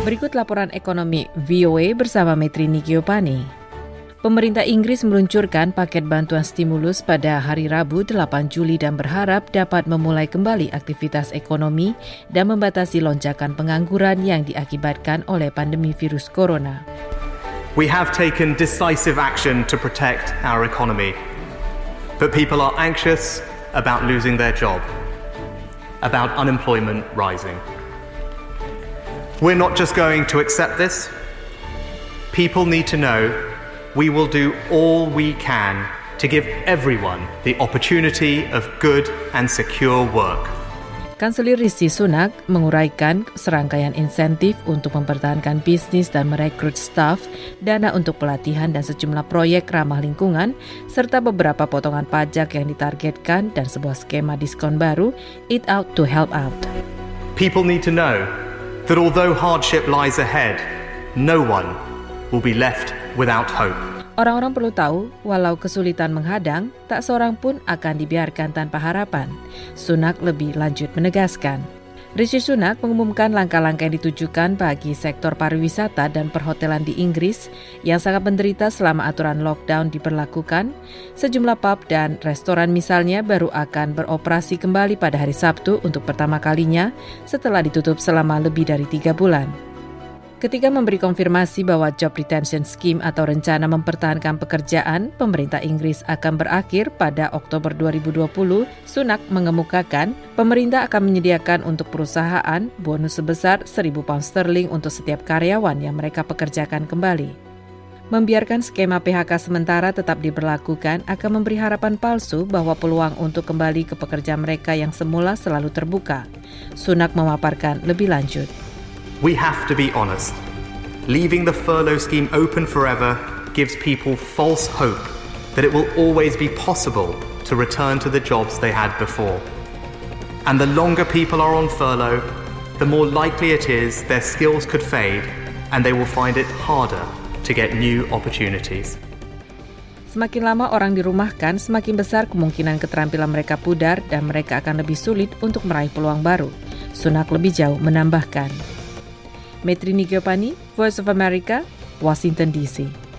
Berikut laporan ekonomi VOA bersama Metri Nigiopani. Pemerintah Inggris meluncurkan paket bantuan stimulus pada hari Rabu 8 Juli dan berharap dapat memulai kembali aktivitas ekonomi dan membatasi lonjakan pengangguran yang diakibatkan oleh pandemi virus corona. We have taken decisive action to protect our economy. But people are anxious about losing their job, about unemployment rising. We're not just going to accept this. People need to know we will do all we can to give everyone the opportunity of good and secure work. Kanselir Rishi Sunak menguraikan serangkaian insentif untuk mempertahankan bisnis dan merekrut staf, dana untuk pelatihan dan sejumlah proyek ramah lingkungan, serta beberapa potongan pajak yang ditargetkan dan sebuah skema diskon baru, Eat Out to Help Out. People need to know that although hardship lies ahead, no one will be left without hope. Orang-orang perlu tahu, walau kesulitan menghadang, tak seorang pun akan dibiarkan tanpa harapan. Sunak lebih lanjut menegaskan. Rishi Sunak mengumumkan langkah-langkah yang ditujukan bagi sektor pariwisata dan perhotelan di Inggris yang sangat menderita selama aturan lockdown diberlakukan. Sejumlah pub dan restoran misalnya baru akan beroperasi kembali pada hari Sabtu untuk pertama kalinya setelah ditutup selama lebih dari tiga bulan. Ketika memberi konfirmasi bahwa Job Retention Scheme atau rencana mempertahankan pekerjaan, pemerintah Inggris akan berakhir pada Oktober 2020, Sunak mengemukakan pemerintah akan menyediakan untuk perusahaan bonus sebesar 1.000 pound sterling untuk setiap karyawan yang mereka pekerjakan kembali. Membiarkan skema PHK sementara tetap diberlakukan akan memberi harapan palsu bahwa peluang untuk kembali ke pekerja mereka yang semula selalu terbuka. Sunak memaparkan lebih lanjut. We have to be honest. Leaving the furlough scheme open forever gives people false hope that it will always be possible to return to the jobs they had before. And the longer people are on furlough, the more likely it is their skills could fade and they will find it harder to get new opportunities. Semakin lama orang dirumahkan, semakin besar kemungkinan keterampilan mereka pudar dan mereka akan lebih sulit untuk meraih peluang baru. Sunak lebih jauh menambahkan. Metri Nigiopani, Voice of America, Washington DC.